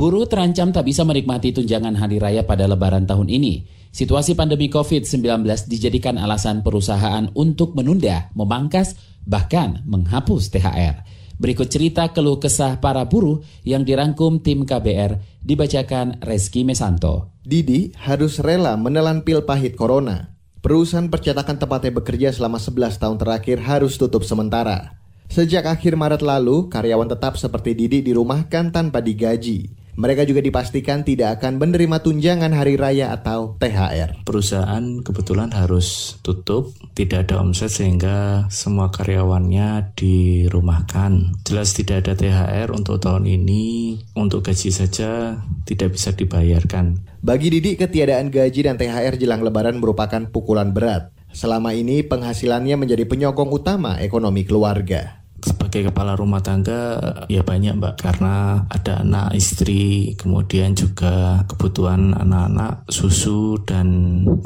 Buruh terancam tak bisa menikmati tunjangan hari raya pada lebaran tahun ini. Situasi pandemi COVID-19 dijadikan alasan perusahaan untuk menunda, memangkas, bahkan menghapus THR. Berikut cerita keluh kesah para buruh yang dirangkum tim KBR dibacakan Reski Mesanto. Didi harus rela menelan pil pahit corona. Perusahaan percetakan tempatnya bekerja selama 11 tahun terakhir harus tutup sementara. Sejak akhir Maret lalu, karyawan tetap seperti Didi dirumahkan tanpa digaji. Mereka juga dipastikan tidak akan menerima tunjangan hari raya atau THR. Perusahaan kebetulan harus tutup, tidak ada omset sehingga semua karyawannya dirumahkan. Jelas tidak ada THR untuk tahun ini, untuk gaji saja tidak bisa dibayarkan. Bagi Didi, ketiadaan gaji dan THR jelang lebaran merupakan pukulan berat. Selama ini penghasilannya menjadi penyokong utama ekonomi keluarga sebagai kepala rumah tangga ya banyak mbak. Karena ada anak istri kemudian juga kebutuhan anak-anak susu dan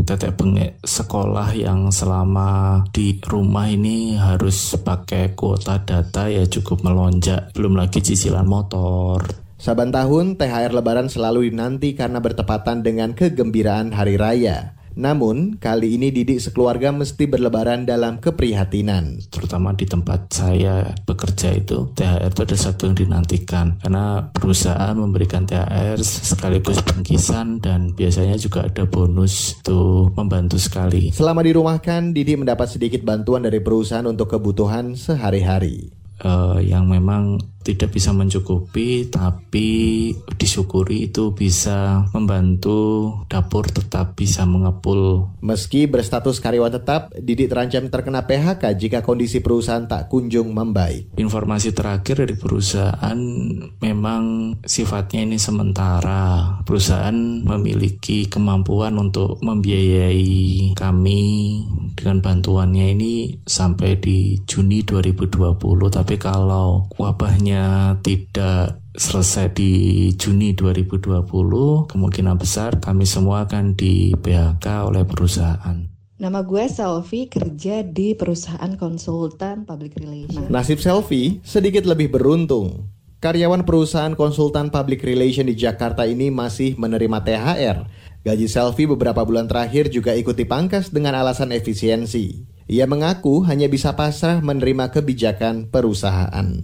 tetek bengek sekolah yang selama di rumah ini harus pakai kuota data ya cukup melonjak. Belum lagi cicilan motor. Saban tahun THR Lebaran selalu dinanti karena bertepatan dengan kegembiraan hari raya. Namun, kali ini Didik sekeluarga mesti berlebaran dalam keprihatinan. Terutama di tempat saya bekerja itu, THR itu ada satu yang dinantikan. Karena perusahaan memberikan THR sekaligus bingkisan dan biasanya juga ada bonus itu membantu sekali. Selama dirumahkan, Didi mendapat sedikit bantuan dari perusahaan untuk kebutuhan sehari-hari uh, yang memang tidak bisa mencukupi tapi disyukuri itu bisa membantu dapur tetap bisa mengepul. Meski berstatus karyawan tetap, Didi terancam terkena PHK jika kondisi perusahaan tak kunjung membaik. Informasi terakhir dari perusahaan memang sifatnya ini sementara. Perusahaan memiliki kemampuan untuk membiayai kami dengan bantuannya ini sampai di Juni 2020 tapi kalau wabahnya tidak selesai di Juni 2020 kemungkinan besar kami semua akan di PHK oleh perusahaan Nama gue Selfie kerja di perusahaan konsultan public relation. Nasib Selfie sedikit lebih beruntung. Karyawan perusahaan konsultan public relation di Jakarta ini masih menerima THR. Gaji Selfie beberapa bulan terakhir juga ikut dipangkas dengan alasan efisiensi. Ia mengaku hanya bisa pasrah menerima kebijakan perusahaan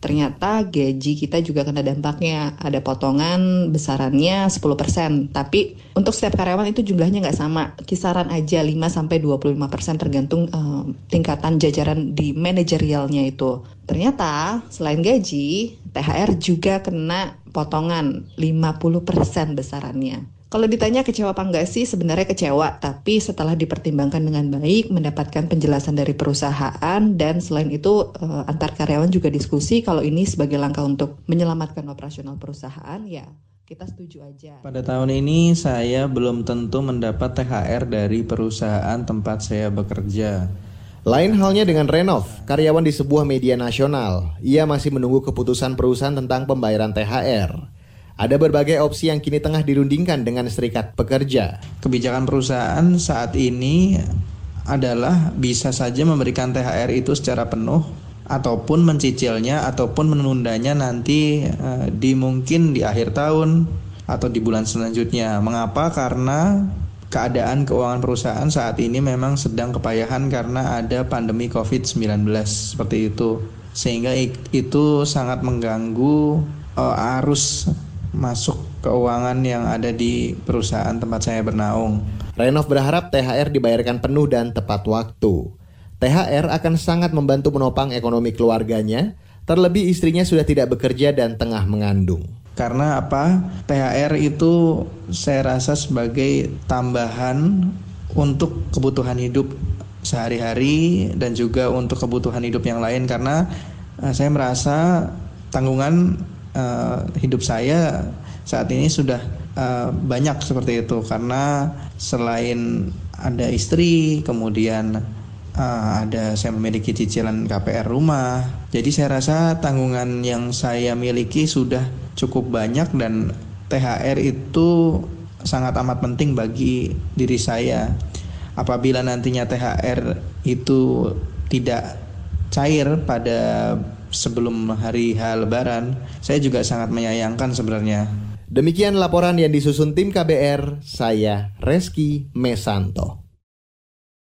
ternyata gaji kita juga kena dampaknya. Ada potongan besarannya 10%, tapi untuk setiap karyawan itu jumlahnya nggak sama. Kisaran aja 5-25% tergantung uh, tingkatan jajaran di manajerialnya itu. Ternyata selain gaji, THR juga kena potongan 50% besarannya. Kalau ditanya kecewa apa enggak sih, sebenarnya kecewa, tapi setelah dipertimbangkan dengan baik, mendapatkan penjelasan dari perusahaan, dan selain itu eh, antar karyawan juga diskusi kalau ini sebagai langkah untuk menyelamatkan operasional perusahaan, ya kita setuju aja. Pada tahun ini saya belum tentu mendapat THR dari perusahaan tempat saya bekerja. Lain halnya dengan Renov, karyawan di sebuah media nasional. Ia masih menunggu keputusan perusahaan tentang pembayaran THR. Ada berbagai opsi yang kini tengah dirundingkan dengan serikat pekerja. Kebijakan perusahaan saat ini adalah bisa saja memberikan THR itu secara penuh ataupun mencicilnya ataupun menundanya nanti uh, di mungkin di akhir tahun atau di bulan selanjutnya. Mengapa? Karena keadaan keuangan perusahaan saat ini memang sedang kepayahan karena ada pandemi Covid-19 seperti itu. Sehingga itu sangat mengganggu uh, arus masuk keuangan yang ada di perusahaan tempat saya bernaung. Renov berharap THR dibayarkan penuh dan tepat waktu. THR akan sangat membantu menopang ekonomi keluarganya, terlebih istrinya sudah tidak bekerja dan tengah mengandung. Karena apa? THR itu saya rasa sebagai tambahan untuk kebutuhan hidup sehari-hari dan juga untuk kebutuhan hidup yang lain karena uh, saya merasa tanggungan uh, hidup saya saat ini sudah uh, banyak seperti itu. Karena selain ada istri kemudian uh, ada saya memiliki cicilan KPR rumah. Jadi saya rasa tanggungan yang saya miliki sudah cukup banyak dan THR itu sangat amat penting bagi diri saya. Apabila nantinya THR itu tidak cair pada sebelum hari H Lebaran, saya juga sangat menyayangkan sebenarnya. Demikian laporan yang disusun tim KBR, saya Reski Mesanto.